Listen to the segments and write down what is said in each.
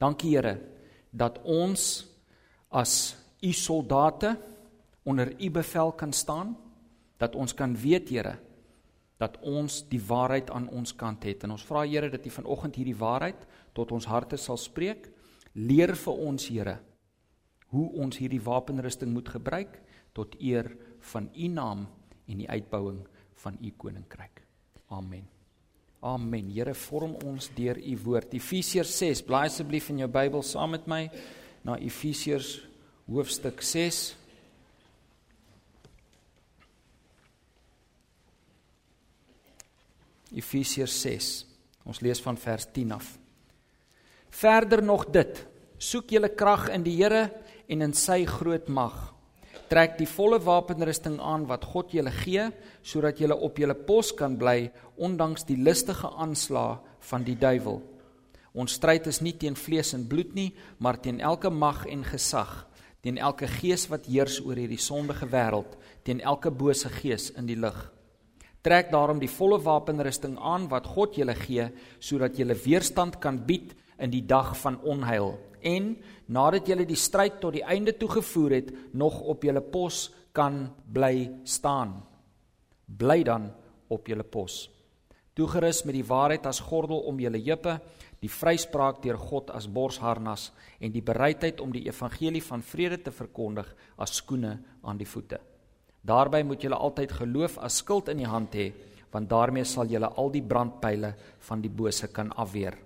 Dankie Here dat ons as u soldate onder u bevel kan staan, dat ons kan weet Here dat ons die waarheid aan ons kant het. En ons vra Here dat u vanoggend hierdie waarheid tot ons harte sal spreek. Leer vir ons Here hoe ons hierdie wapenrusting moet gebruik tot eer van u naam en die uitbouing van u koninkryk. Amen. Amen. Here vorm ons deur u woord. Efesiërs 6. Blaai asseblief in jou Bybel saam met my na Efesiërs hoofstuk 6. Efesiërs 6. Ons lees van vers 10 af. Verder nog dit: Soek julle krag in die Here en in sy groot mag. Trek die volle wapenrusting aan wat God julle gee, sodat julle op julle pos kan bly ondanks die listige aanslae van die duiwel. Ons stryd is nie teen vlees en bloed nie, maar teen elke mag en gesag, teen elke gees wat heers oor hierdie sondige wêreld, teen elke bose gees in die lig. Trek daarom die volle wapenrusting aan wat God julle gee sodat julle weerstand kan bied in die dag van onheil en nadat julle die stryd tot die einde toe gevoer het nog op julle pos kan bly staan. Bly dan op julle pos. Toegerus met die waarheid as gordel om julle heupe, die vryspraak deur God as borsharnas en die bereidheid om die evangelie van vrede te verkondig as skoene aan die voete. Daarby moet julle altyd geloof as skild in die hand hê, want daarmee sal julle al die brandpyle van die bose kan afweer.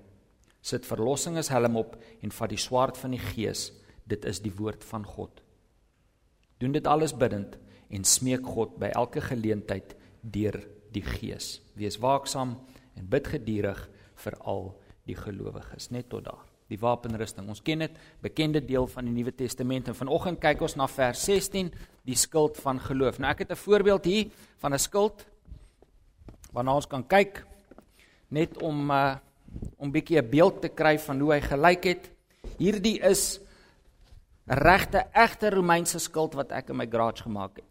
Sit verlossing as helm op en vat die swaard van die gees, dit is die woord van God. Doen dit alles bidtend en smeek God by elke geleentheid deur die gees. Wees waaksaam en bid geduldig vir al die gelowiges net tot daar die wapenrusting. Ons ken dit, bekende deel van die Nuwe Testament en vanoggend kyk ons na vers 16, die skild van geloof. Nou ek het 'n voorbeeld hier van 'n skild waarna ons kan kyk net om uh om bietjie 'n beeld te kry van hoe hy gelyk het. Hierdie is regte egte Romeinse skild wat ek in my garage gemaak het.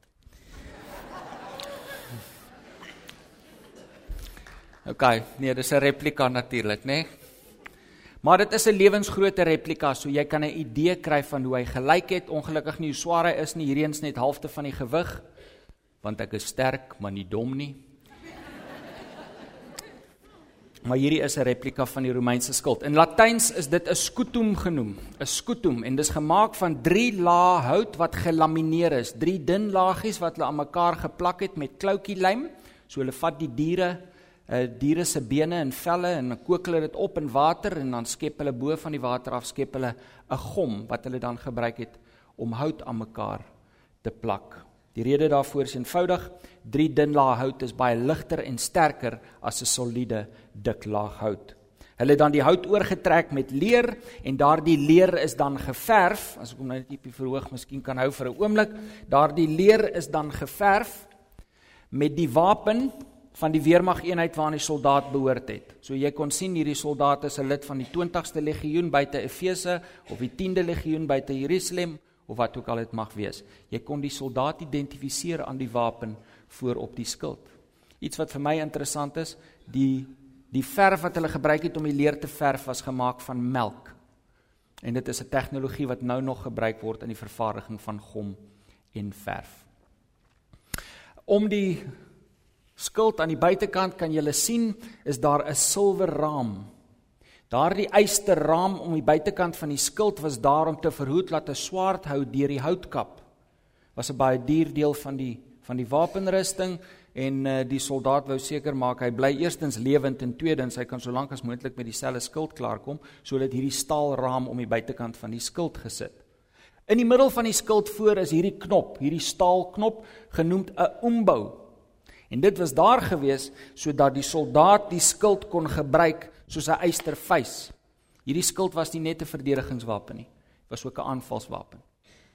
OK, nee, dis 'n replika natuurlik, né? Nee? Maar dit is 'n lewensgrootte replika, so jy kan 'n idee kry van hoe hy gelyk het. Ongelukkig nie hoe swaar hy is nie. Hierdie eens net halfte van die gewig, want ek is sterk, maar nie dom nie. Maar hierdie is 'n replika van die Romeinse skild. In Latyns is dit 'n scutum genoem, 'n scutum en dis gemaak van 3 lae hout wat gelamineer is, 3 dun laagies wat hulle aan mekaar geplak het met kloutjie lym. So hulle vat die diere uh diere se bene en velle en dan kook hulle dit op in water en dan skep hulle bo van die water af skep hulle 'n gom wat hulle dan gebruik het om hout aan mekaar te plak. Die rede daarvoor is eenvoudig: drie dun laag hout is baie ligter en sterker as 'n soliede dik laag hout. Hulle het dan die hout oorgetrek met leer en daardie leer is dan geverf, as ek hom nou net ietjie verhoog, miskien kan hou vir 'n oomblik. Daardie leer is dan geverf met die wapen van die weermag eenheid waarna die soldaat behoort het. So jy kon sien hierdie soldaat is 'n lid van die 20ste legioen buite Efese of die 10de legioen buite Jerusalem of wat ook al dit mag wees. Jy kon die soldaat identifiseer aan die wapen voor op die skild. Iets wat vir my interessant is, die die verf wat hulle gebruik het om die leer te verf was gemaak van melk. En dit is 'n tegnologie wat nou nog gebruik word in die vervaardiging van gom en verf. Om die skild aan die buitekant kan jy sien is daar 'n silwer raam. Daardie eysterraam om die buitekant van die skild was daar om te verhoed dat 'n swaard hou deur die houtkap. Was 'n baie duur deel van die van die wapenrusting en uh, die soldaat wou seker maak hy bly eerstens lewend en tweedens hy kan so lank as moontlik met dieselfde skild klaarkom sodat hierdie staalraam om die buitekant van die skild gesit. In die middel van die skild voor is hierdie knop, hierdie staalknop genoemd 'n ombou En dit was daar gewees sodat die soldaat die skild kon gebruik soos 'n eystervuis. Hierdie skild was nie net 'n verdedigingswapen nie, dit was ook 'n aanvalswapen.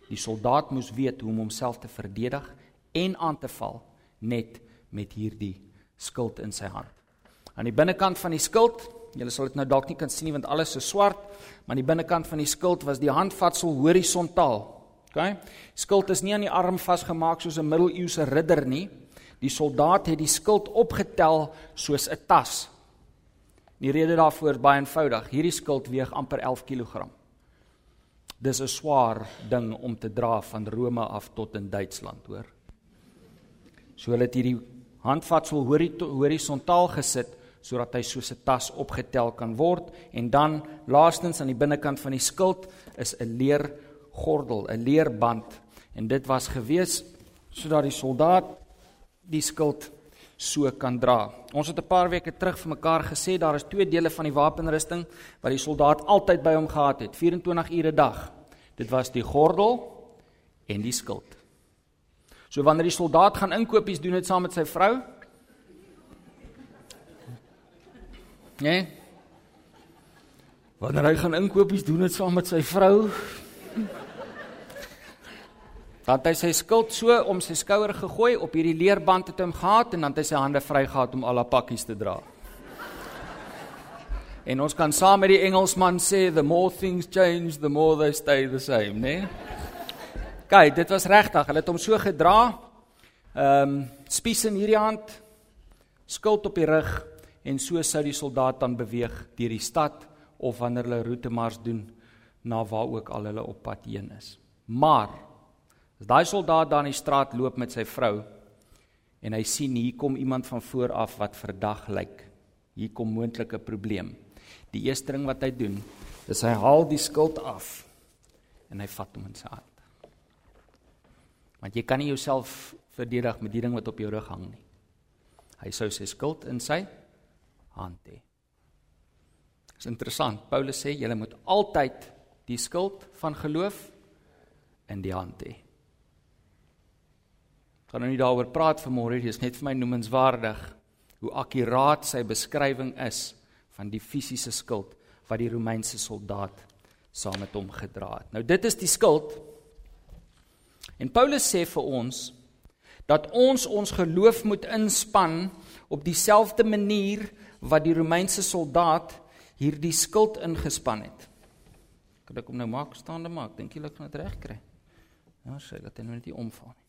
Die soldaat moes weet hoe om homself te verdedig en aan te val net met hierdie skild in sy hand. Aan die binnekant van die skild, julle sal dit nou dalk nie kan sien nie want alles is swart, maar aan die binnekant van die skild was die handvatsel horisontaal. OK? Skild is nie aan die arm vasgemaak soos 'n middeleeuse ridder nie. Die soldaat het die skild opgetel soos 'n tas. Die rede daarvoor is baie eenvoudig. Hierdie skild weeg amper 11 kg. Dis 'n swaar ding om te dra van Rome af tot in Duitsland, hoor. So hulle het hierdie handvatsel horisontaal gesit sodat hy soos 'n tas opgetel kan word en dan laastens aan die binnekant van die skild is 'n leer gordel, 'n leerband en dit was gewees sodat die soldaat die skild so kan dra. Ons het 'n paar weke terug vir mekaar gesê daar is twee dele van die wapenrusting wat die soldaat altyd by hom gehad het, 24 ure 'n dag. Dit was die gordel en die skild. So wanneer die soldaat gaan inkopies doen dit saam met sy vrou, Nee. Wanneer hy gaan inkopies doen dit saam met sy vrou. Dan het hy sy skild so om sy skouer gegooi op hierdie leerband het hom gehad en dan het hy sy hande vry gehad om al haar pakkies te dra. En ons kan saam met die Engelsman sê the more things change the more they stay the same, né? Nee? Kyk, dit was regtig. Hulle het hom so gedra. Ehm um, spies in hierdie hand, skild op die rug en so sou die soldaat dan beweeg deur die stad of wanneer hulle roetemars doen na waar ook al hulle op pad heen is. Maar as daai soldaat daar in die straat loop met sy vrou en hy sien hier kom iemand van voor af wat verdag lyk. Hier kom moontlik 'n probleem. Die eerste ding wat hy doen, is hy haal die skild af en hy vat hom in sy hand. Want jy kan nie jouself verdedig met die ding wat op jou rug hang nie. Hy sou sy skild in sy hand hê. Dis interessant. Paulus sê jy moet altyd die skild van geloof in die hand hê. Ek gaan nou nie daaroor praat vanmôre, dit is net vir my noemenswaardig hoe akkuraat sy beskrywing is van die fisiese skild wat die Romeinse soldaat saam met hom gedra het. Nou dit is die skild. En Paulus sê vir ons dat ons ons geloof moet inspann op dieselfde manier wat die Romeinse soldaat hierdie skild ingespan het. Kan ek hom nou maak staande maak? Dink jy ek kan dit regkry? Ja, sê dat hy nou net nie omval nie.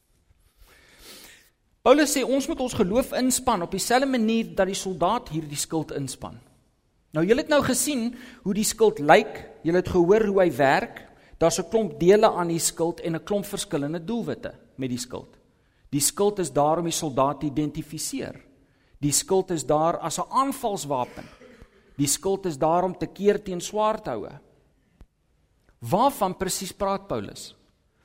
Paulus sê ons moet ons geloof inspann op dieselfde manier dat die soldaat hierdie skild inspann. Nou julle het nou gesien hoe die skild lyk, julle het gehoor hoe hy werk. Daar's 'n klomp dele aan die skild en 'n klomp verskillende doelwitte met die skild. Die skild is daar om die soldaat te identifiseer. Die skild is daar as 'n aanvalswapen. Die skild is daar om te keer teen swaardhoue. Waarvan presies praat Paulus?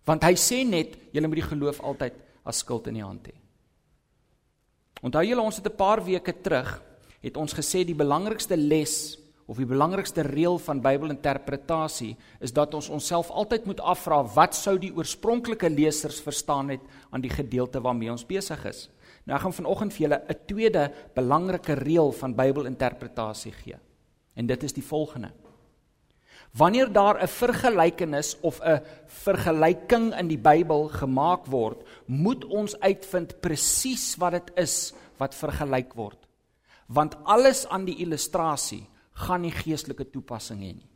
Want hy sê net jy moet die geloof altyd as skild in die hand hê. Onthou julle ons het 'n paar weke terug het ons gesê die belangrikste les of die belangrikste reël van Bybelinterpretasie is dat ons onsself altyd moet afvra wat sou die oorspronklike lesers verstaan het aan die gedeelte waarmee ons besig is. Nou ek gaan vanoggend vir julle 'n tweede belangrike reël van Bybelinterpretasie gee. En dit is die volgende. Wanneer daar 'n vergelykenis of 'n vergelyking in die Bybel gemaak word, moet ons uitvind presies wat dit is wat vergelyk word. Want alles aan die illustrasie gaan nie geestelike toepassing hê nie.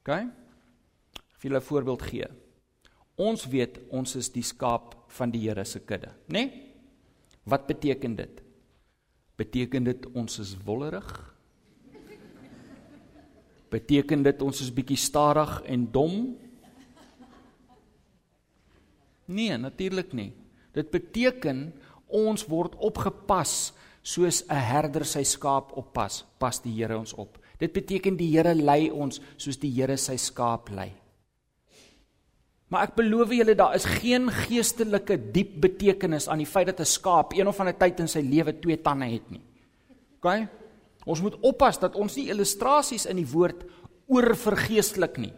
OK? Ek wil 'n voorbeeld gee. Ons weet ons is die skaap van die Here se kudde, né? Nee? Wat beteken dit? Beteken dit ons is wollerig? Beteken dit ons is bietjie stadig en dom? Nee, natuurlik nie. Dit beteken ons word opgepas soos 'n herder sy skaap oppas, pas die Here ons op. Dit beteken die Here lei ons soos die Here sy skaap lei. Maar ek beloof julle daar is geen geestelike diep betekenis aan die feit dat 'n skaap een of ander tyd in sy lewe twee tande het nie. OK? Ons moet oppas dat ons nie illustrasies in die woord oorvergeestelik nie.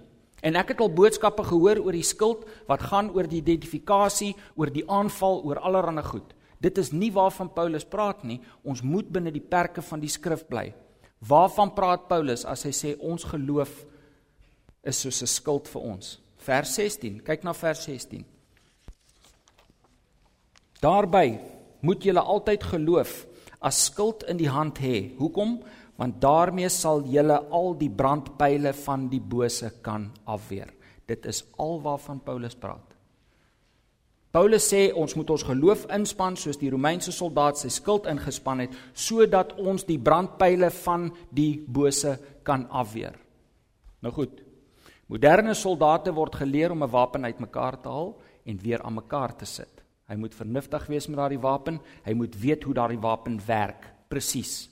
En ek het al boodskappe gehoor oor die skild wat gaan oor die identifikasie, oor die aanval, oor allerlei goed. Dit is nie waarvan Paulus praat nie. Ons moet binne die perke van die skrif bly. Waarvan praat Paulus as hy sê ons geloof is soos 'n skild vir ons? vers 16. Kyk na vers 16. Daarby moet julle altyd geloof as skild in die hand hê. Hoekom? Want daarmee sal julle al die brandpyle van die bose kan afweer. Dit is alwaarvan Paulus praat. Paulus sê ons moet ons geloof inspann soos die Romeinse soldaat sy skild ingespan het sodat ons die brandpyle van die bose kan afweer. Nou goed. Moderne soldate word geleer om 'n wapen uitmekaar te haal en weer aan mekaar te sit. Hy moet vernuftig wees met daardie wapen. Hy moet weet hoe daardie wapen werk presies.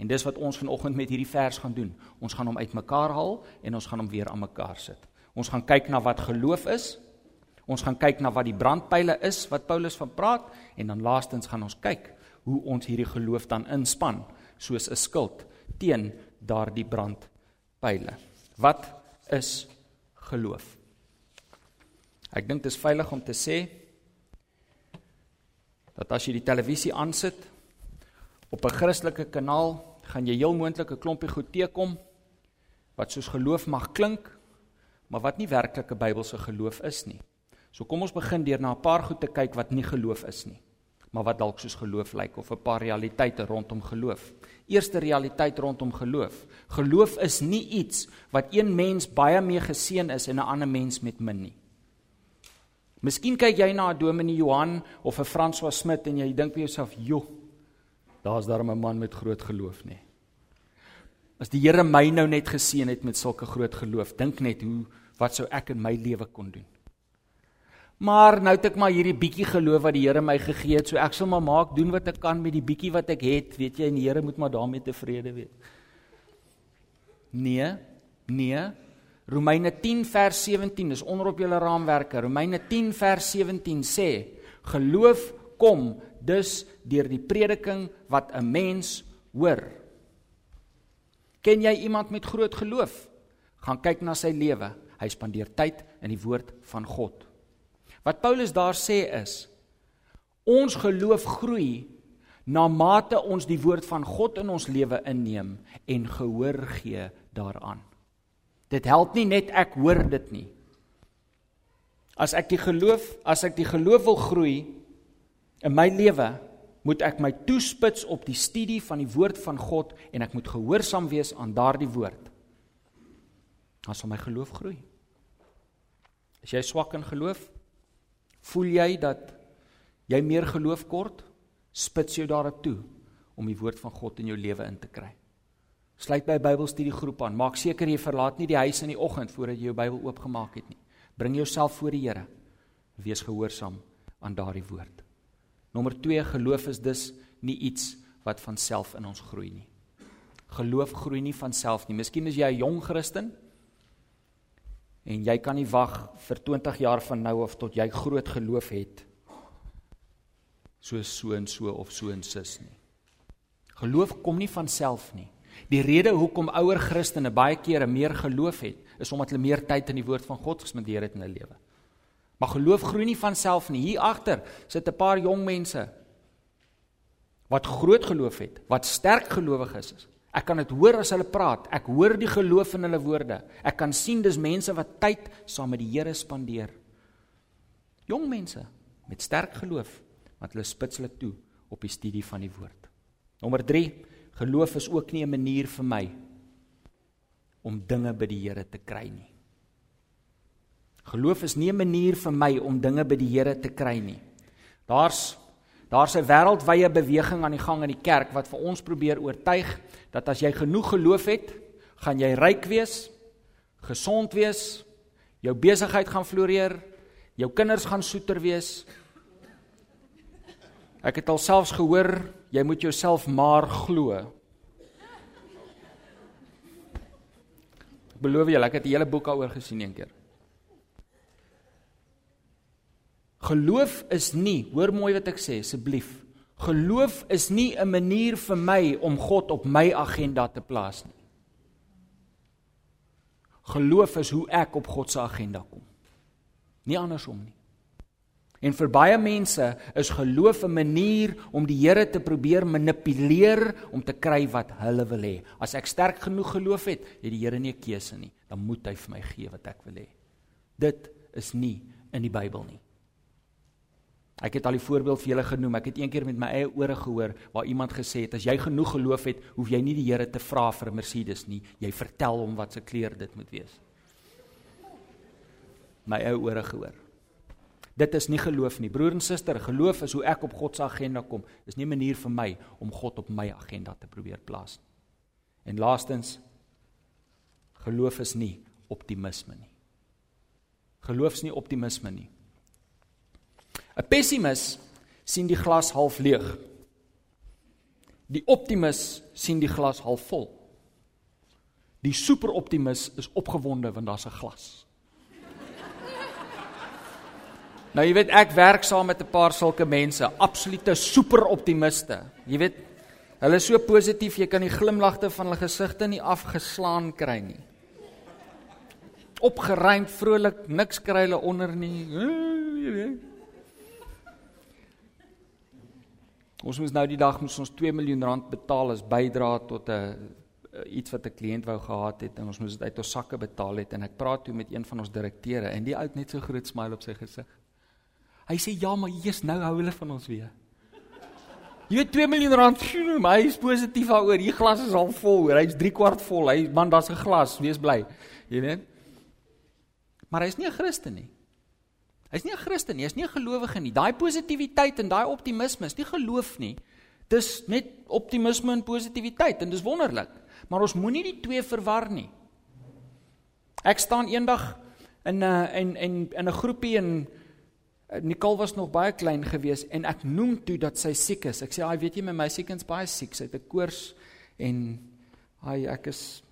En dis wat ons vanoggend met hierdie vers gaan doen. Ons gaan hom uitmekaar haal en ons gaan hom weer aan mekaar sit. Ons gaan kyk na wat geloof is. Ons gaan kyk na wat die brandpyle is wat Paulus van praat en dan laastens gaan ons kyk hoe ons hierdie geloof dan inspann soos 'n skild teen daardie brandpyle. Wat is geloof? Ek dink dit is veilig om te sê dat as jy die televisie aansit op 'n Christelike kanaal, gaan jy heel moontlik 'n klompie goed teekom wat soos geloof mag klink, maar wat nie werklike Bybelse geloof is nie. So kom ons begin deur na 'n paar goed te kyk wat nie geloof is nie, maar wat dalk soos geloof lyk of 'n paar realiteite rondom geloof. Eerste realiteit rondom geloof. Geloof is nie iets wat een mens baie mee geseën is en 'n ander mens met min nie. Miskien kyk jy na 'n Dominee Johan of 'n François Smit en jy dink by jouself, "Jo, daar's daar 'n man met groot geloof nie." As die Here my nou net geseën het met sulke groot geloof, dink net hoe wat sou ek in my lewe kon doen? Maar nou het ek maar hierdie bietjie geloof wat die Here my gegee het, so ek sal maar maak doen wat ek kan met die bietjie wat ek het, weet jy, en die Here moet maar daarmee tevrede wees. Nee, nee, Romeine 10 vers 17 is onder op julle raamwerke. Romeine 10 vers 17 sê: Geloof kom dus deur die prediking wat 'n mens hoor. Ken jy iemand met groot geloof? Gaan kyk na sy lewe. Hy spandeer tyd in die woord van God. Wat Paulus daar sê is: Ons geloof groei na mate ons die woord van God in ons lewe inneem en gehoor gee daaraan. Dit help nie net ek hoor dit nie. As ek die geloof, as ek die geloof wil groei in my lewe, moet ek my toespits op die studie van die woord van God en ek moet gehoorsaam wees aan daardie woord. Dan sal my geloof groei. As jy swak in geloof, voel jy dat jy meer geloof kort, spits jou daarop toe om die woord van God in jou lewe in te kry. Sluit by Bybelstudiegroep aan. Maak seker jy verlaat nie die huis in die oggend voordat jy jou Bybel oopgemaak het nie. Bring jouself voor die Here. Wees gehoorsaam aan daardie woord. Nommer 2 geloof is dus nie iets wat van self in ons groei nie. Geloof groei nie van self nie. Miskien is jy 'n jong Christen en jy kan nie wag vir 20 jaar van nou af tot jy groot geloof het soos so en so of so en sis nie. Geloof kom nie van self nie. Die rede hoekom ouer Christene baie kere meer geloof het, is omdat hulle meer tyd in die woord van God gespandeer het in hulle lewe. Maar geloof groei nie van self nie. Hier agter sit 'n paar jong mense wat groot geloof het, wat sterk gelowig is. Ek kan dit hoor as hulle praat. Ek hoor die geloof in hulle woorde. Ek kan sien dis mense wat tyd saam met die Here spandeer. Jong mense met sterk geloof wat hulle spits hulle toe op die studie van die woord. Nommer Geloof is ook nie 'n manier vir my om dinge by die Here te kry nie. Geloof is nie 'n manier vir my om dinge by die Here te kry nie. Daar's daar's 'n wêreldwye beweging aan die gang in die kerk wat vir ons probeer oortuig dat as jy genoeg geloof het, gaan jy ryk wees, gesond wees, jou besigheid gaan floreer, jou kinders gaan soeter wees. Ek het alselfs gehoor jy moet jouself maar glo. Ek beloof julle, ek het die hele boek daaroor gesien een keer. Geloof is nie, hoor mooi wat ek sê asseblief. Geloof is nie 'n manier vir my om God op my agenda te plaas nie. Geloof is hoe ek op God se agenda kom. Nie andersom nie. En vir baie mense is geloof 'n manier om die Here te probeer manipuleer om te kry wat hulle wil hê. As ek sterk genoeg geloof het, het die Here nie 'n keuse nie. Dan moet hy vir my gee wat ek wil hê. Dit is nie in die Bybel nie. Ek het al die voorbeeld vir julle genoem. Ek het eendag met my eie ore gehoor waar iemand gesê het as jy genoeg geloof het, hoef jy nie die Here te vra vir 'n Mercedes nie. Jy vertel hom wat se kleur dit moet wees. My eie ore gehoor. Dit is nie geloof nie. Broer en suster, geloof is hoe ek op God se agenda kom. Dis nie 'n manier vir my om God op my agenda te probeer plaas nie. En laastens geloof is nie optimisme nie. Geloof is nie optimisme nie. 'n Pessimis sien die glas half leeg. Die optimis sien die glas half vol. Die superoptimis is opgewonde want daar's 'n glas. Nou jy weet ek werk saam met 'n paar sulke mense, absolute superoptimiste. Jy weet hulle is so positief, jy kan die glimlagte van hulle gesigte nie afgeslaan kry nie. Opgeruimd, vrolik, niks kry hulle onder nie. Jy weet. Ons moes nou die dag moes ons 2 miljoen rand betaal as bydra tot 'n iets wat 'n kliënt wou gehad het en ons moes dit uit ons sakke betaal het en ek praat toe met een van ons direkteure en die ou het net so groot smile op sy gesig. Hy sê ja, maar Jesus, nou hou hulle van ons weer. Jy weet 2 miljoen rand, maar hy is positief daaroor. Die glas is al vol, hoor. Hy's 3 kwart vol. Hy man, daar's 'n glas, wees bly. Jy weet. Maar hy's nie 'n Christen nie. Hy's nie 'n Christen nie, hy's nie 'n gelowige nie. Daai positiwiteit en daai optimisme is nie geloof nie. Dis net optimisme en positiwiteit en dis wonderlik. Maar ons moenie die twee verwar nie. Ek staan eendag in 'n en en in 'n groepie en Nicole was nog baie klein gewees en ek noem toe dat sy siek is. Ek sê, "Ag, weet jy my meisiekind's baie siek. Sy het 'n koors en ai ek is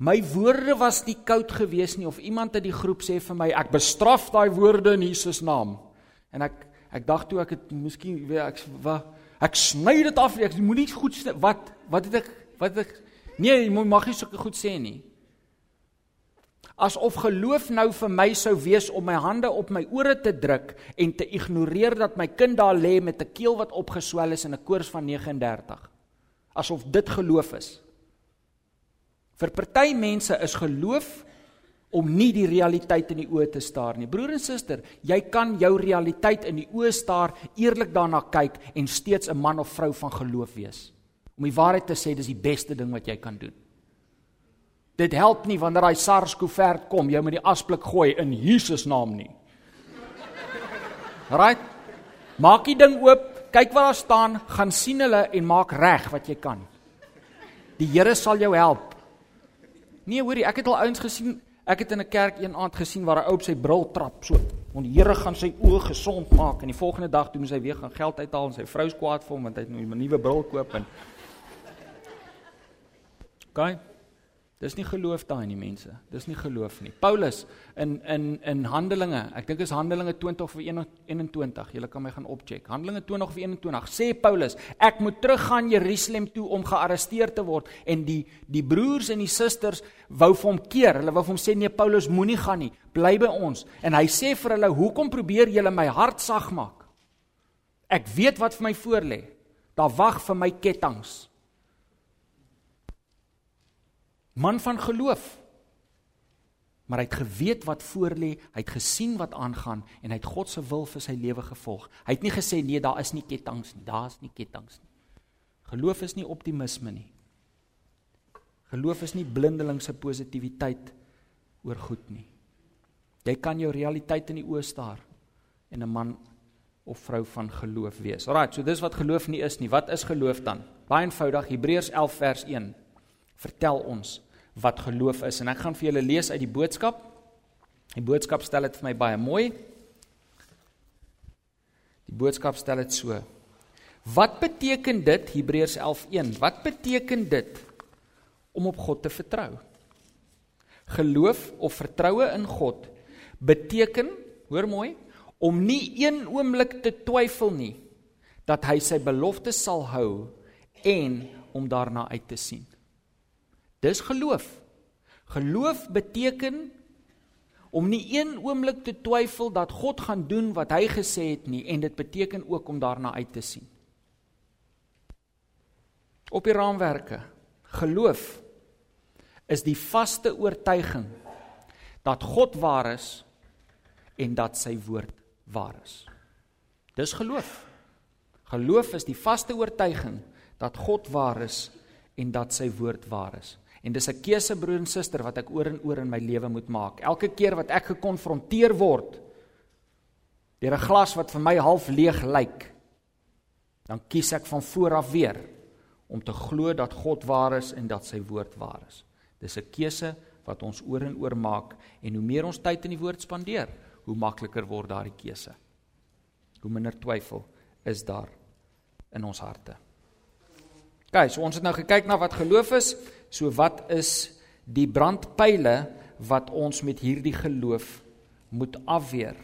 My woorde was nie koud gewees nie of iemand uit die groep sê vir my, "Ek bestraf daai woorde in Jesus naam." En ek ek dink toe ek het miskien weet ek wat ek sny dit af. Ek moenie goed wat wat het ek wat het ek Nee, jy mag nie so goed sê nie asof geloof nou vir my sou wees om my hande op my ore te druk en te ignoreer dat my kind daar lê met 'n keel wat opgeswel is en 'n koors van 39. Asof dit geloof is. Vir party mense is geloof om nie die realiteit in die oë te staar nie. Broer en suster, jy kan jou realiteit in die oë staar, eerlik daarna kyk en steeds 'n man of vrou van geloof wees. Om die waarheid te sê, dis die beste ding wat jy kan doen. Dit help nie wanneer daai SARS koevert kom, jy moet die asblik gooi in Jesus naam nie. Right? Maak die ding oop, kyk wat daar staan, gaan sien hulle en maak reg wat jy kan. Die Here sal jou help. Nee, hoorie, ek het al ouens gesien, ek het in 'n kerk een aand gesien waar 'n ou op sy bril trap so. Want die Here gaan sy oë gesond maak en die volgende dag toe moet hy weer gaan geld uithaal en sy vrou se kwaad vir hom want hy het nou 'n nuwe bril koop en Gaan Dis nie geloof daai nie mense. Dis nie geloof nie. Paulus in in in Handelinge, ek dink is Handelinge 20 of 21. Julle kan my gaan opcheck. Handelinge 20 of 21 sê Paulus, ek moet teruggaan Jerusalem toe om gearresteer te word en die die broers en die susters wou vir hom keer. Hulle wou vir hom sê nee Paulus moenie gaan nie. Bly by ons. En hy sê vir hulle, "Hoekom probeer julle my hart sag maak? Ek weet wat vir my voorlê. Daar wag vir my ketTINGS." Man van geloof. Maar hy het geweet wat voor lê, hy het gesien wat aangaan en hy het God se wil vir sy lewe gevolg. Hy het nie gesê nee, daar is nie ketTINGS nie, daar's nie ketTINGS nie. Geloof is nie optimisme nie. Geloof is nie blindelingse positiwiteit oor goed nie. Jy kan jou realiteit in die oë staar en 'n man of vrou van geloof wees. Alraai, so dis wat geloof nie is nie. Wat is geloof dan? Baie eenvoudig, Hebreërs 11 vers 1 vertel ons wat geloof is en ek gaan vir julle lees uit die boodskap. Die boodskap stel dit vir my baie mooi. Die boodskap stel dit so. Wat beteken dit Hebreërs 11:1? Wat beteken dit om op God te vertrou? Geloof of vertroue in God beteken, hoor mooi, om nie een oomblik te twyfel nie dat hy sy belofte sal hou en om daarna uit te sien. Dis geloof. Geloof beteken om nie een oomblik te twyfel dat God gaan doen wat hy gesê het nie en dit beteken ook om daarna uit te sien. Op die raamwerke. Geloof is die vaste oortuiging dat God waar is en dat sy woord waar is. Dis geloof. Geloof is die vaste oortuiging dat God waar is en dat sy woord waar is. En dis 'n keuse broer en suster wat ek oor en oor in my lewe moet maak. Elke keer wat ek gekonfronteer word deur 'n glas wat vir my half leeg lyk, dan kies ek van voor af weer om te glo dat God waar is en dat sy woord waar is. Dis 'n keuse wat ons oor en oor maak en hoe meer ons tyd in die woord spandeer, hoe makliker word daardie keuse. Hoe minder twyfel is daar in ons harte. OK, so ons het nou gekyk na wat geloof is. So wat is die brandpyle wat ons met hierdie geloof moet afweer?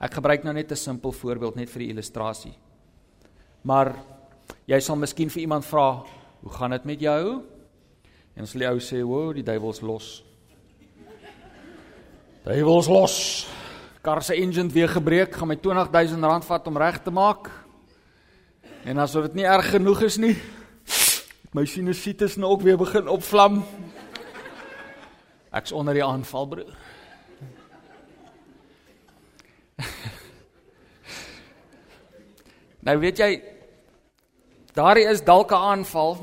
Ek gebruik nou net 'n simpel voorbeeld net vir die illustrasie. Maar jy sal miskien vir iemand vra, "Hoe gaan dit met jou?" En as die ou sê, "Wo, die duiwels los." Duiwels los. Kar se engine weer gebreek, gaan my R20000 vat om reg te maak. En asof dit nie erg genoeg is nie, my sinusitis nou ook weer begin opvlam. Ek's onder die aanval, broer. nou weet jy daar is dalk 'n aanval.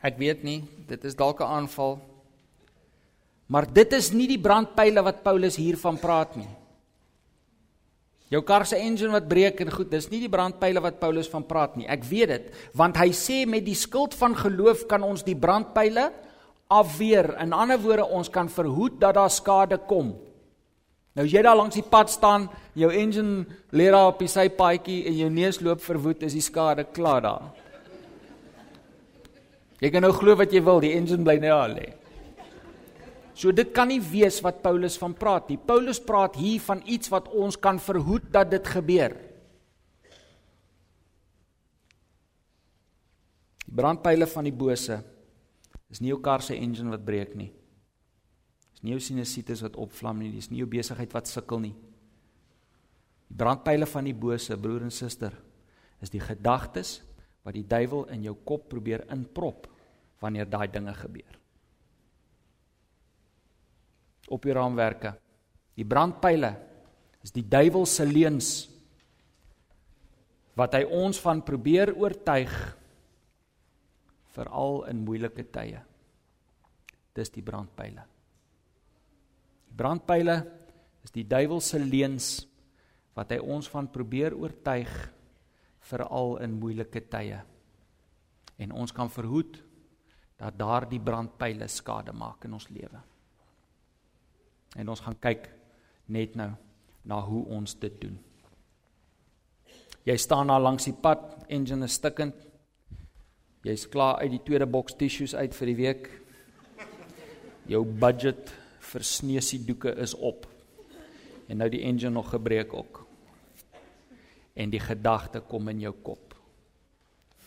Ek weet nie, dit is dalk 'n aanval. Maar dit is nie die brandpyle wat Paulus hiervan praat nie. Jou kar se engine wat breek en goed, dis nie die brandpyle wat Paulus van praat nie. Ek weet dit, want hy sê met die skild van geloof kan ons die brandpyle afweer. In ander woorde, ons kan verhoed dat daar skade kom. Nou as jy daar langs die pad staan, jou engine lê daar op die sypaadjie en jou neus loop verwoed, is die skade klaar daar. Jy kan nou glo wat jy wil, die engine bly net daar lê. So dit kan nie wees wat Paulus van praat nie. Paulus praat hier van iets wat ons kan verhoed dat dit gebeur. Die brandpyle van die bose is nie jou kar se engine wat breek nie. Dis nie jou sinusitis wat opvlam nie, dis nie jou besigheid wat sukkel nie. Die brandpyle van die bose, broer en suster, is die gedagtes wat die duiwel in jou kop probeer inprop wanneer daai dinge gebeur. Op die raamwerke. Die brandpyle is die duiwel se leuns wat hy ons van probeer oortuig veral in moeilike tye. Dis die brandpyle. Brandpyle is die duiwel se leuns wat hy ons van probeer oortuig veral in moeilike tye. En ons kan verhoed dat daardie brandpyle skade maak in ons lewe. En ons gaan kyk net nou na hoe ons dit doen. Jy staan daar langs die pad, engine is stikkend. Jy's klaar uit die tweede boks tissues uit vir die week. Jou budget vir sneusie doeke is op. En nou die engine nog gebreek ook. En die gedagte kom in jou kop.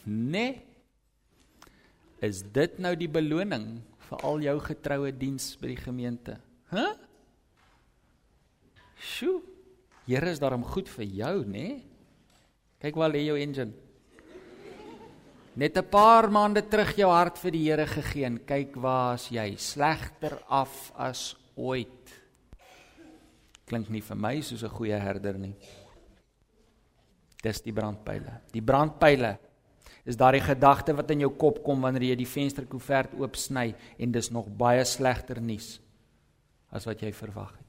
Nee. Is dit nou die beloning vir al jou getroue diens by die gemeente? H? Huh? Sjoe. Here is daarom goed vir jou, nê? Nee? Kyk waar lê jou engine. Net 'n paar maande terug jou hart vir die Here gegee en kyk waar's jy slegter af as ooit. Klink nie vir my soos 'n goeie herder nie. Dis die brandpyle. Die brandpyle is daardie gedagte wat in jou kop kom wanneer jy die vensterkoevert oopsny en dis nog baie slegter nuus as wat jy verwag het.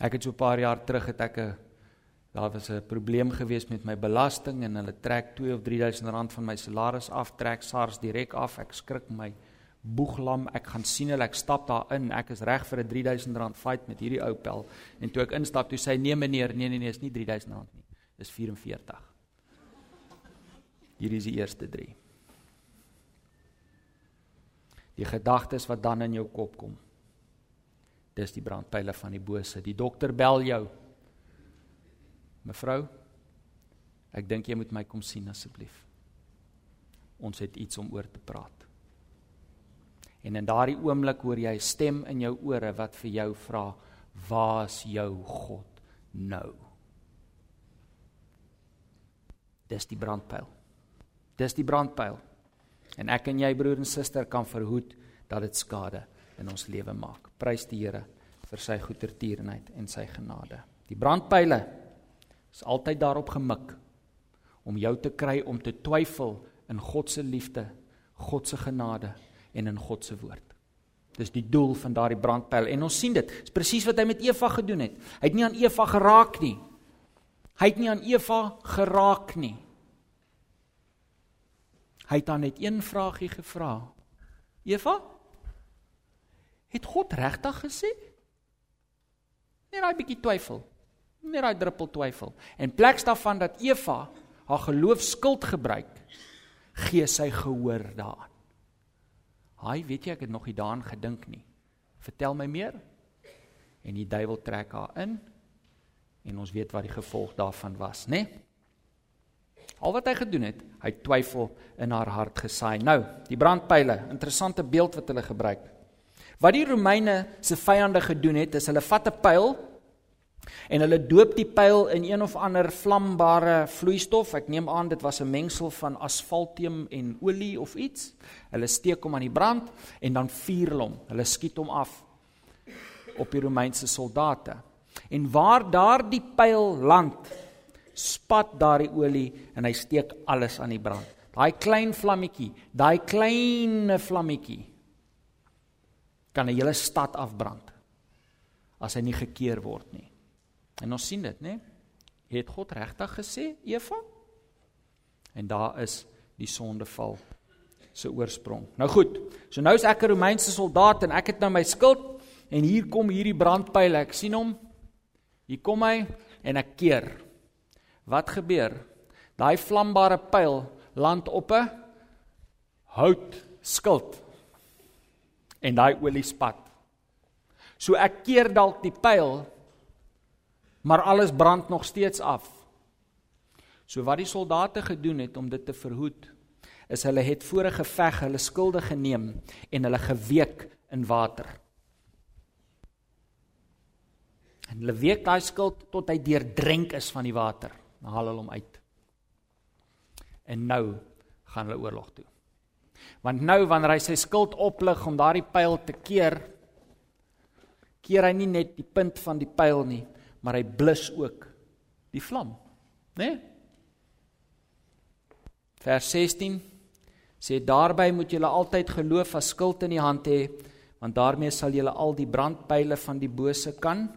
Ek het so 'n paar jaar terug het ek 'n Daar was 'n probleem gewees met my belasting en hulle trek 2 of 3000 rand van my salaris af, trek SARS direk af. Ek skrik my boeglam. Ek gaan sien hulle, ek stap daar in. Ek is reg vir 'n 3000 rand fight met hierdie ou pel. En toe ek instap, toe sê hy: "Nee meneer, nee nee nee, is nie 3000 rand nie. Dis 44." Hierdie is die eerste 3. Die gedagtes wat dan in jou kop kom. Dis die brandpyle van die bose. Die dokter bel jou. Mevrou, ek dink jy moet my kom sien asseblief. Ons het iets om oor te praat. En in daardie oomblik hoor jy 'n stem in jou ore wat vir jou vra: "Waar's jou God nou?" Dis die brandpyl. Dis die brandpyl. En ek en jy broer en suster kan verhoed dat dit skade in ons lewe maak. Prys die Here vir sy goedertierenheid en sy genade. Die brandpyle is altyd daarop gemik om jou te kry om te twyfel in God se liefde, God se genade en in God se woord. Dis die doel van daardie brandpyl en ons sien dit. Dis presies wat hy met Eva gedoen het. Hy het nie aan Eva geraak nie. Hy het nie aan Eva geraak nie. Hy het dan net een vragie gevra. Eva? Het God regtig gesê? Net daai bietjie twyfel. Net daai druppel twyfel. En pleks daarvan dat Eva haar geloof skuld gebruik, gee sy gehoor daaraan. Haai, weet jy ek het nog nie daaraan gedink nie. Vertel my meer. En die duiwel trek haar in en ons weet wat die gevolg daarvan was, né? Nee? Al wat hy gedoen het, hy twyfel in haar hart gesaai. Nou, die brandpyle, interessante beeld wat hulle gebruik. Wat die Romeine se vyande gedoen het, is hulle vat 'n pyl En hulle doop die pyl in een of ander vlambare vloeistof. Ek neem aan dit was 'n mengsel van asfaltium en olie of iets. Hulle steek hom aan die brand en dan vuur hulle hom. Hulle skiet hom af op die Romeinse soldate. En waar daardie pyl land, spat daardie olie en hy steek alles aan die brand. Daai klein vlammetjie, daai klein vlammetjie kan 'n hele stad afbrand as hy nie gekeer word nie. En ons sien dit, né? Het God regtig gesê, Eva? En daar is die sondeval se oorsprong. Nou goed. So nou is ek 'n Romeinse soldaat en ek het nou my skild en hier kom hierdie brandpyl. Ek sien hom. Hier kom hy en ek keer. Wat gebeur? Daai vlambare pyl land op 'n hout skild. En daai olie spat. So ek keer dalk die pyl maar alles brand nog steeds af. So wat die soldate gedoen het om dit te verhoed, is hulle het voor 'n geveg hulle skulde geneem en hulle geweek in water. En hulle week daai skuld tot hy deurdrink is van die water. Dan haal hulle hom uit. En nou gaan hulle oorlog toe. Want nou wanneer hy sy skuld oplig om daardie pyl te keer, keer hy nie net die punt van die pyl nie, maar hy blus ook die vlam, né? Nee? Vers 16 sê daarby moet julle altyd geloof as skild in die hand hê, want daarmee sal julle al die brandpyle van die bose kan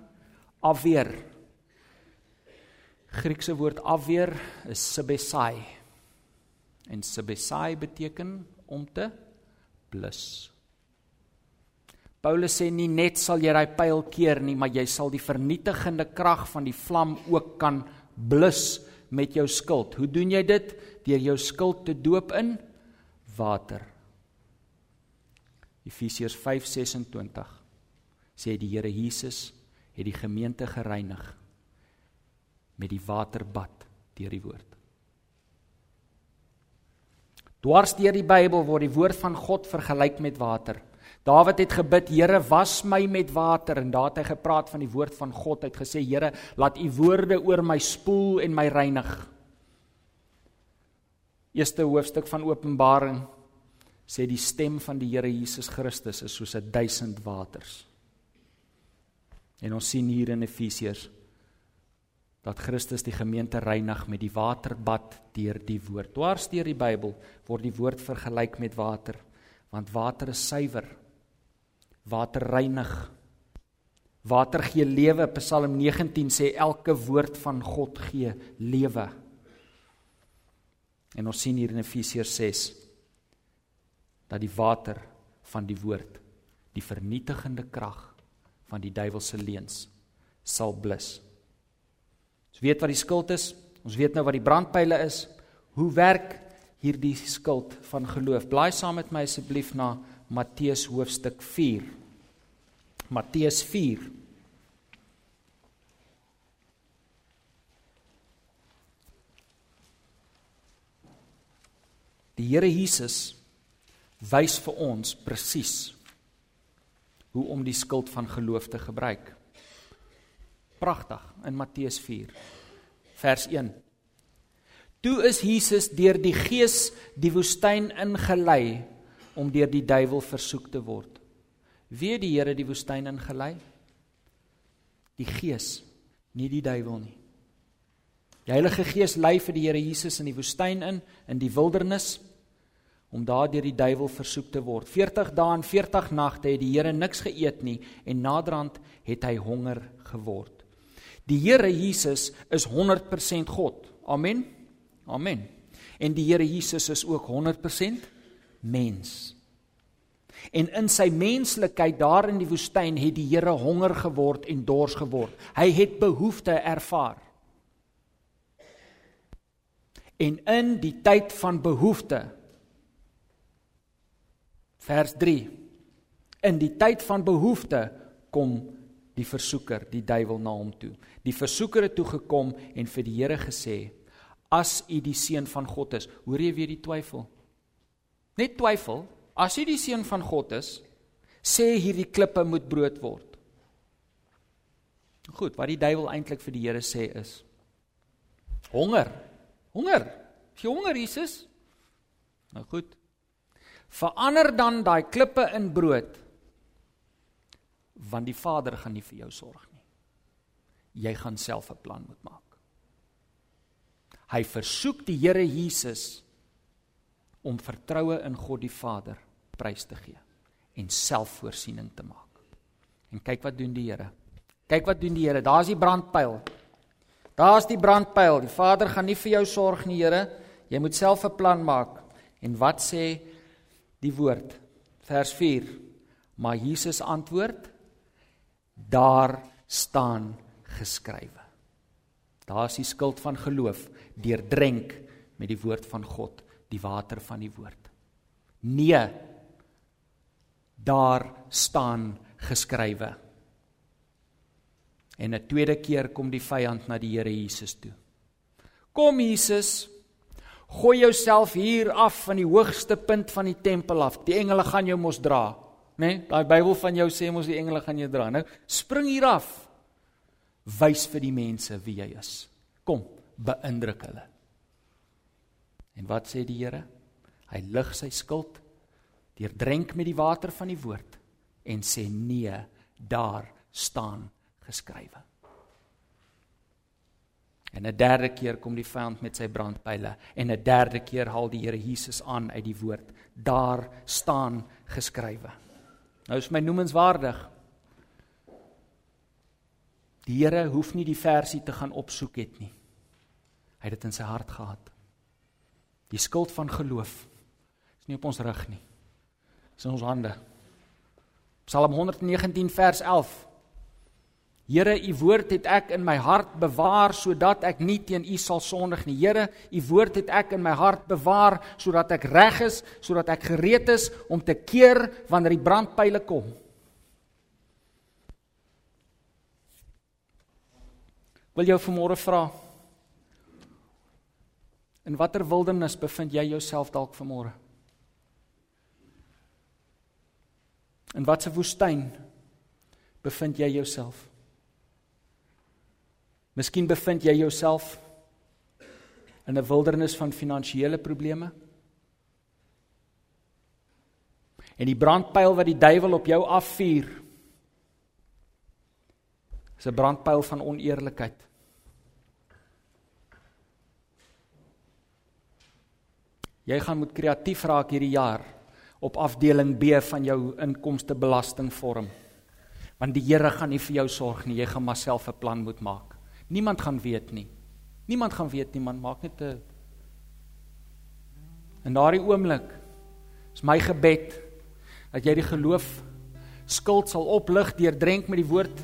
afweer. Griekse woord afweer is sibesai. En sibesai beteken om te blus. Paulus sê nie net sal jy daai pyl keer nie, maar jy sal die vernietigende krag van die vlam ook kan blus met jou skuld. Hoe doen jy dit? Deur jou skuld te doop in water. Efesiërs 5:26 sê die Here Jesus het die gemeente gereinig met die waterbad deur die woord. Dwars deur die Bybel word die woord van God vergelyk met water. Dawid het gebid, Here, was my met water en daar het hy gepraat van die woord van God. Hy het gesê, Here, laat u woorde oor my spoel en my reinig. Eerste hoofstuk van Openbaring sê die stem van die Here Jesus Christus is soos 'n duisend waters. En ons sien hier in Efesiërs dat Christus die gemeente reinig met die waterbad deur die woord. Dwars deur die Bybel word die woord vergelyk met water, want water is suiwer Water reinig. Water gee lewe. Psalm 19 sê elke woord van God gee lewe. En ons sien hier in Efesiërs 6 dat die water van die woord die vernietigende krag van die duiwelse leuns sal blus. Ons weet wat die skuld is. Ons weet nou wat die brandpyle is. Hoe werk hierdie skuld van geloof? Blaai saam met my asseblief na Matteus hoofstuk 4. Matteus 4. Die Here Jesus wys vir ons presies hoe om die skild van geloof te gebruik. Pragtig in Matteus 4 vers 1. Toe is Jesus deur die Gees die woestyn ingelei om deur die duiwel versoek te word. Wie die Here die woestyn ingelei? Die Gees, nie die duiwel nie. Die Heilige Gees lei vir die Here Jesus in die woestyn in, in die wildernis om daardeur die duiwel versoek te word. 40 dae en 40 nagte het die Here niks geëet nie en naderhand het hy honger geword. Die Here Jesus is 100% God. Amen. Amen. En die Here Jesus is ook 100% mens. En in sy menslikheid daar in die woestyn het die Here honger geword en dors geword. Hy het behoefte ervaar. En in die tyd van behoefte vers 3 in die tyd van behoefte kom die versoeker, die duiwel na hom toe. Die versoeker het toe gekom en vir die Here gesê: "As u die seun van God is, hoor jy weer die twyfel? Net twyfel, as u die seun van God is, sê hierdie klippe moet brood word." Goed, wat die duiwel eintlik vir die Here sê is: Honger. Honger. Is jy honger, Jesus? Nou goed. Verander dan daai klippe in brood want die Vader gaan nie vir jou sorg nie. Jy gaan self 'n plan moet maak. Hy versoek die Here Jesus om vertroue in God die Vader prys te gee en selfvoorsiening te maak. En kyk wat doen die Here. Kyk wat doen die Here. Daar's die brandpyl. Daar's die brandpyl. Die Vader gaan nie vir jou sorg nie, Here. Jy moet self 'n plan maak. En wat sê die woord? Vers 4. Maar Jesus antwoord: daar staan geskrywe. Daar is die skild van geloof deurdrenk met die woord van God, die water van die woord. Nee. Daar staan geskrywe. En 'n tweede keer kom die vyand na die Here Jesus toe. Kom Jesus, gooi jouself hier af van die hoogste punt van die tempel af. Die engele gaan jou mos dra nê? Nee, daai Bybel van jou sê mos die engele gaan jou dra. Nou, spring hier af. Wys vir die mense wie jy is. Kom, beïndruk hulle. En wat sê die Here? Hy lig sy skuld deurdrenk met die water van die woord en sê nee, daar staan geskrywe. En 'n derde keer kom die vyand met sy brandpyle en 'n derde keer haal die Here Jesus aan uit die woord. Daar staan geskrywe. Nou is my noemenswaardig. Die Here hoef nie die versie te gaan opsoek het nie. Hy het dit in sy hart gehad. Die skuld van geloof is nie op ons rug nie. Dit is in ons hande. Psalm 119 vers 11. Here, u woord het ek in my hart bewaar sodat ek nie teen u sal sondig nie. Here, u woord het ek in my hart bewaar sodat ek reg is, sodat ek gereed is om te keer wanneer die brandpyle kom. Wil jou vanmôre vra In watter wildernis bevind jy jouself dalk vanmôre? In watter woestyn bevind jy jouself? Miskien bevind jy jouself in 'n wildernis van finansiële probleme. En die brandpyl wat die duiwel op jou afvuur is 'n brandpyl van oneerlikheid. Jy gaan moet kreatief raak hierdie jaar op afdeling B van jou inkomstebelastingvorm. Want die Here gaan nie vir jou sorg nie, jy gaan maar self 'n plan moet maak. Niemand gaan weet nie. Niemand gaan weet nie, man, maak net 'n In daardie oomblik is my gebed dat jy die geloof skuld sal oplig deur drenk met die woord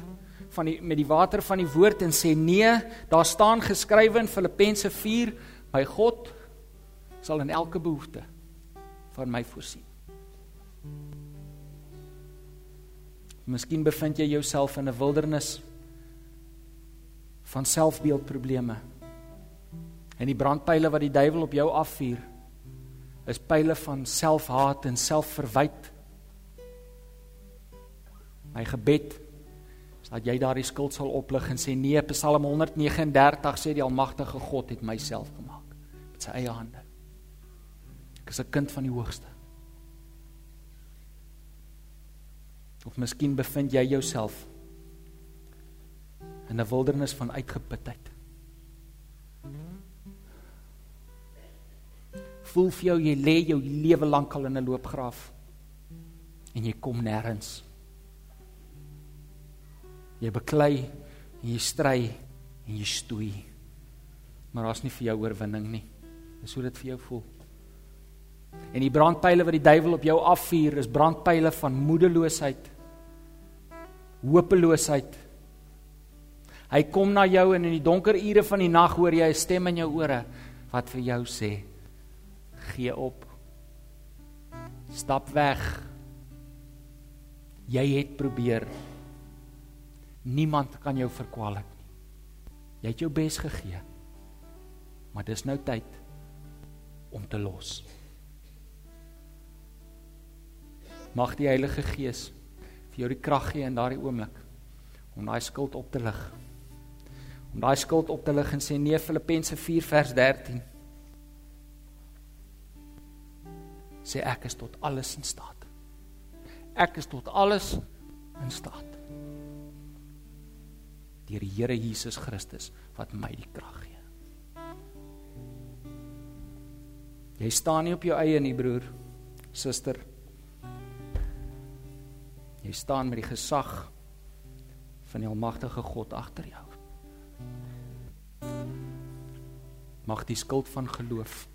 van die met die water van die woord en sê nee, daar staan geskrywe in Filippense 4, my God sal in elke behoefte van my voorsien. Miskien bevind jy jouself in 'n wildernis van selfbeeldprobleme. En die brandpyle wat die duiwel op jou afvuur is pile van selfhaat en selfverwyd. My gebed is dat jy daardie skuld sal oplig en sê nee, Psalm 139 sê die almagtige God het myself gemaak met sy eie hande. Ek is 'n kind van die Hoogste. Of miskien bevind jy jouself in 'n wildernis van uitgeputheid. voel vir jou jy lê jou lewe lank al in 'n loopgraaf en jy kom nêrens. Jy beklei jy stry en jy stoei. Maar daar's nie vir jou oorwinning nie. Dis hoe dit vir jou voel. En die brandpyle wat die duiwel op jou afvuur is brandpyle van moedeloosheid. Hopeloosheid. Hy kom na jou en in die donker ure van die nag hoor jy 'n stem in jou ore wat vir jou sê: "Gee op. Stap weg. Jy het probeer. Niemand kan jou verkwalik nie. Jy het jou bes gegee. Maar dis nou tyd om te los." Mag die Heilige Gees vir jou die krag gee in daardie oomblik om daai skuld op te lig. Om daai skuld op te lig en sê nee Filippense 4 vers 13. Sê ek is tot alles in staat. Ek is tot alles in staat. Deur die Here Jesus Christus wat my die krag gee. Jy staan nie op jou eie nie broer, suster. Jy staan met die gesag van die almagtige God agter jou. Mag die skuld van geloof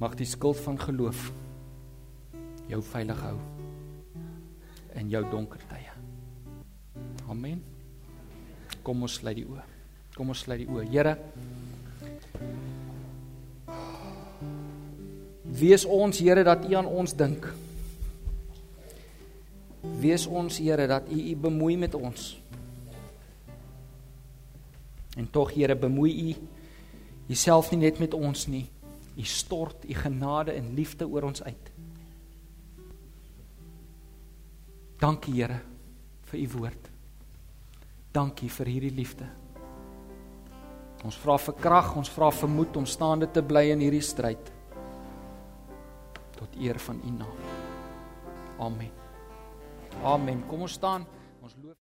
mag die skuld van geloof jou veilig hou in jou donker tye. Amen. Kom ons sluit die oë. Kom ons sluit die oë. Here Wees ons Here dat U aan ons dink. Wees ons Here dat U U bemoei met ons. En tog Here bemoei U Jouself nie net met ons nie. U stort U genade en liefde oor ons uit. Dankie Here vir U woord. Dankie vir hierdie liefde. Ons vra vir krag, ons vra vir moed om staande te bly in hierdie stryd. Tot eer van U naam. Amen. Amen. Kom ons staan. Ons loof